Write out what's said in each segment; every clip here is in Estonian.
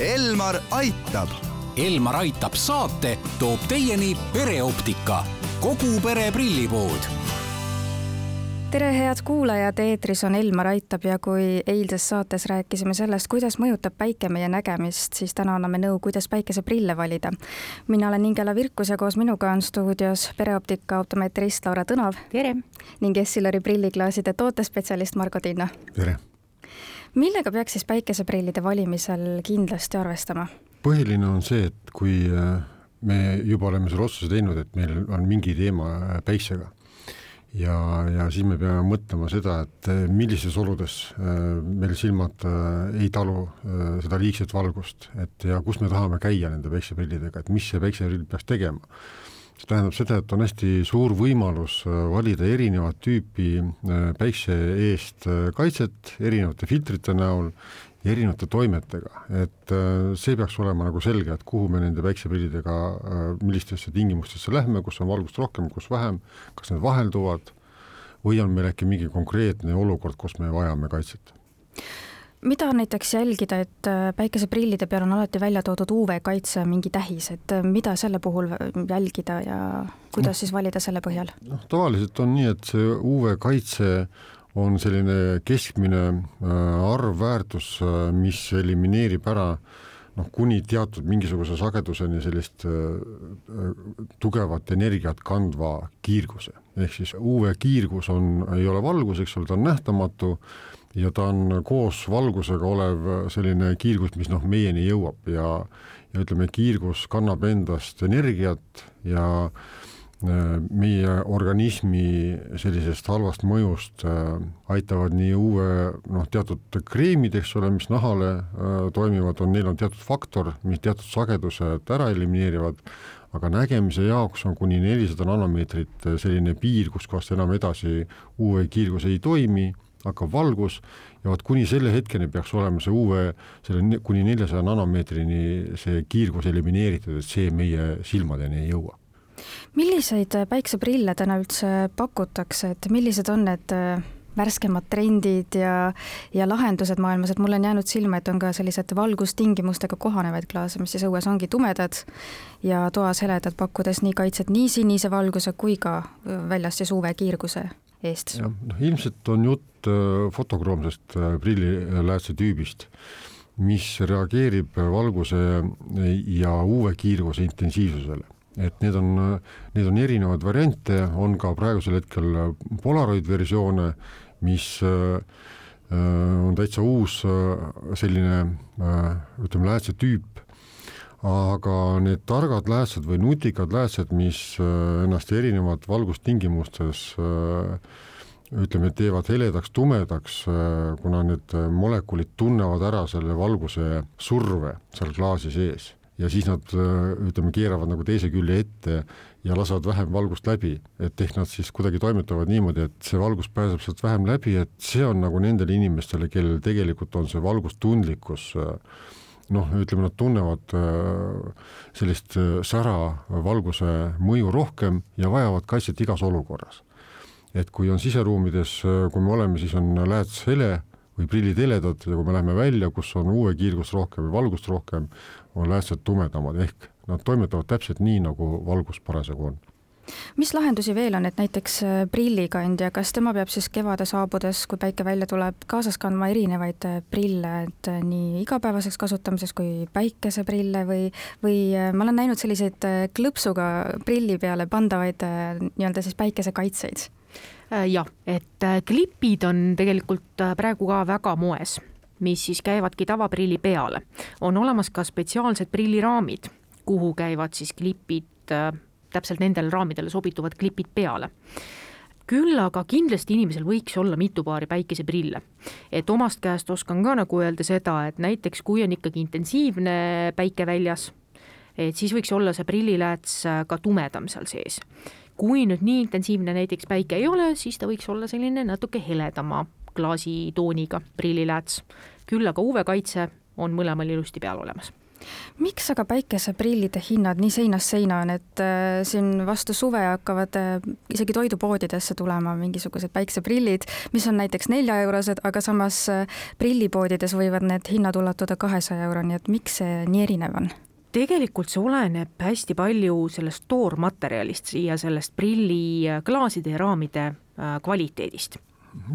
Elmar aitab. Elmar aitab saate toob teieni pereoptika, kogu pere prillipood tere, head kuulajad, eetris on Elmar Aitab ja kui eilses saates rääkisime sellest, kuidas mõjutab päike meie nägemist, siis täna anname nõu, kuidas päikeseprille valida. mina olen Ingela Virkus ja koos minuga on stuudios pereoptika optometrist Laura Tõnav. tere! ning Essilori prilliklaaside tootespetsialist Margo Tinno. tere! Millega peaks siis päikeseprillide valimisel kindlasti arvestama? põhiline on see, et kui äh, me juba oleme selle otsuse teinud, et meil on mingi teema äh, päiksega ja, ja siis me peame mõtlema seda, et äh, millistes oludes meil silmad ei talu seda liigset valgust, et ja kus me tahame käia nende päikseprillidega, et mis see päikseprill peaks tegema see tähendab seda, et on hästi suur võimalus äh, valida erinevat tüüpi äh, päikse eest äh, kaitset erinevate filtrite näol ja erinevate toimetega, et see peaks olema nagu selge, et kuhu me nende päikseprillidega, millistesse tingimustesse lähme, kus on valgust rohkem, kus vähem, kas need vahelduvad või on meil äkki mingi konkreetne olukord, kus me vajame kaitset mida näiteks jälgida, et äh, päikeseprillide peal on alati välja toodud UV-kaitse mingi tähis, et äh, mida selle puhul jälgida ja kuidas no, siis valida selle põhjal? noh, tavaliselt on nii, et see UV-kaitse on selline keskmine äh, arvväärtus, mis elimineerib ära noh, kuni teatud mingisuguse sageduseni sellist tugevat energiat kandva kiirguse. Ehk siis UV-kiirgus on, ei ole valgus, eks ole, ta on nähtamatu ja ta on koos valgusega olev selline kiirgus, mis noh, meieni jõuab. Ja ja ütleme, kiirgus kannab endast energiat ja äh, meie organismi sellisest halvast mõjust äh, aitavad nii uue noh, teatud kreemid, eks ole, mis nahale äh, toimivad, on, neil on teatud faktor, mis teatud sagedused ära elimineerivad, aga nägemise jaoks on kuni nelisada nanomeetrit selline piir, kus kohast enam edasi UV kiirgus ei toimi hakkab valgus ja vot kuni selle hetkeni peaks olema see UV, selle kuni neljasaja nanomeetrini see kiirgus elimineeritud, et see meie silmadeni ei jõua. milliseid päikseprille täna üldse pakutakse, et millised on need äh, värskemad trendid ja, ja lahendused maailmas, et mulle on jäänud silma, et on ka sellised valgustingimustega kohanevaid klaase, mis siis õues ongi tumedad ja toas heledad, pakkudes nii kaitset nii sinise valguse kui ka väljas siis UV-kiirguse eest. noh ilmselt on jutt äh, fotokroomsest äh, prilliläätse tüübist, mis reageerib valguse ja UV-kiirguse intensiivsusele. et need on, need on erinevaid variante, on ka praegusel hetkel Polaroid versioone, mis äh, on täitsa uus selline ütleme, läätse tüüp, aga need targad läätsed või nutikad läätsed, mis äh, ennast erinevad valgustingimustes äh, ütleme, teevad heledaks, tumedaks, äh, kuna need molekulid tunnevad ära selle valguse surve seal klaasi sees ja siis nad ütleme, keeravad nagu teise külje ette ja lasevad vähem valgust läbi, et ehk nad siis kuidagi toimetavad niimoodi, et see valgus pääseb sealt vähem läbi, et see on nagu nendele inimestele, kellel tegelikult on see valgustundlikkus äh, noh, ütleme, nad tunnevad äh, sellist äh, sära valguse mõju rohkem ja vajavad kaitset igas olukorras. et kui on siseruumides, äh, kui me oleme, siis on lääts hele või prillid heledad ja kui me läheme välja, kus on UV-kiirgust rohkem või valgust rohkem, on läätsed tumedamad, ehk nad toimetavad täpselt nii, nagu valgus parasjagu on mis lahendusi veel on, et näiteks äh, prillikandja, kas tema peab siis kevade saabudes, kui päike välja tuleb, kaasas kandma erinevaid äh, prille, et äh, nii igapäevaseks kasutamiseks kui päikeseprille või, või ma olen näinud selliseid klõpsuga prilli peale pandavaid nii-öelda siis päikesekaitseid? Jah, et klipid on tegelikult praegu ka väga moes mis siis käivadki tavaprilli peale. on olemas ka spetsiaalsed prilliraamid, kuhu käivad siis klipid täpselt nendele raamidele sobituvad klipid peale küll aga kindlasti inimesel võiks olla mitu paari päikeseprille. et omast käest oskan ka nagu öelda seda, et näiteks kui on ikkagi intensiivne päike väljas, et siis võiks olla see prillilääts ka tumedam seal sees. Kui nüüd nii intensiivne näiteks päike ei ole, siis ta võiks olla selline natuke heledama klaasitooniga prillilääts. küll aga UV-kaitse on mõlemal ilusti peal olemas miks aga päikeseprillide hinnad nii seinast seina on, et äh, siin vastu suve hakkavad äh, isegi toidupoodidesse tulema mingisugused päikseprillid, mis on näiteks neljaeurosed, aga samas äh, prillipoodides võivad need hinnad ulatuda kahesaja euroni, et miks see nii erinev on? Tegelikult see oleneb hästi palju sellest toormaterjalist ja sellest prilliklaaside ja raamide äh, kvaliteedist.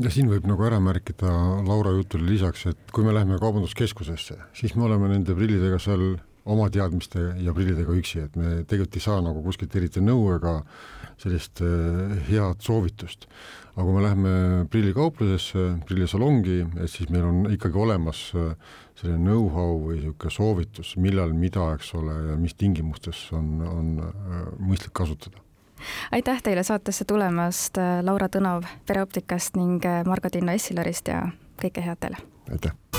Ja siin võib nagu ära märkida Laura jutule lisaks, et kui me läheme kaubanduskeskusesse, siis me oleme nende prillidega seal oma teadmiste ja prillidega üksi, et me tegelikult ei saa nagu kuskilt eriti nõu ega sellist äh, head soovitust. aga kui me läheme prillikauplusesse, prillisalongi, et siis meil on ikkagi olemas äh, selline know-how või niisugune soovitus, millal mida, eks ole, ja mis tingimustes on, on äh, mõistlik kasutada aitäh teile saatesse tulemast, Laura Tõnov Pereoptikast ning Margo Tinno Essilarist ja kõike head teile! aitäh!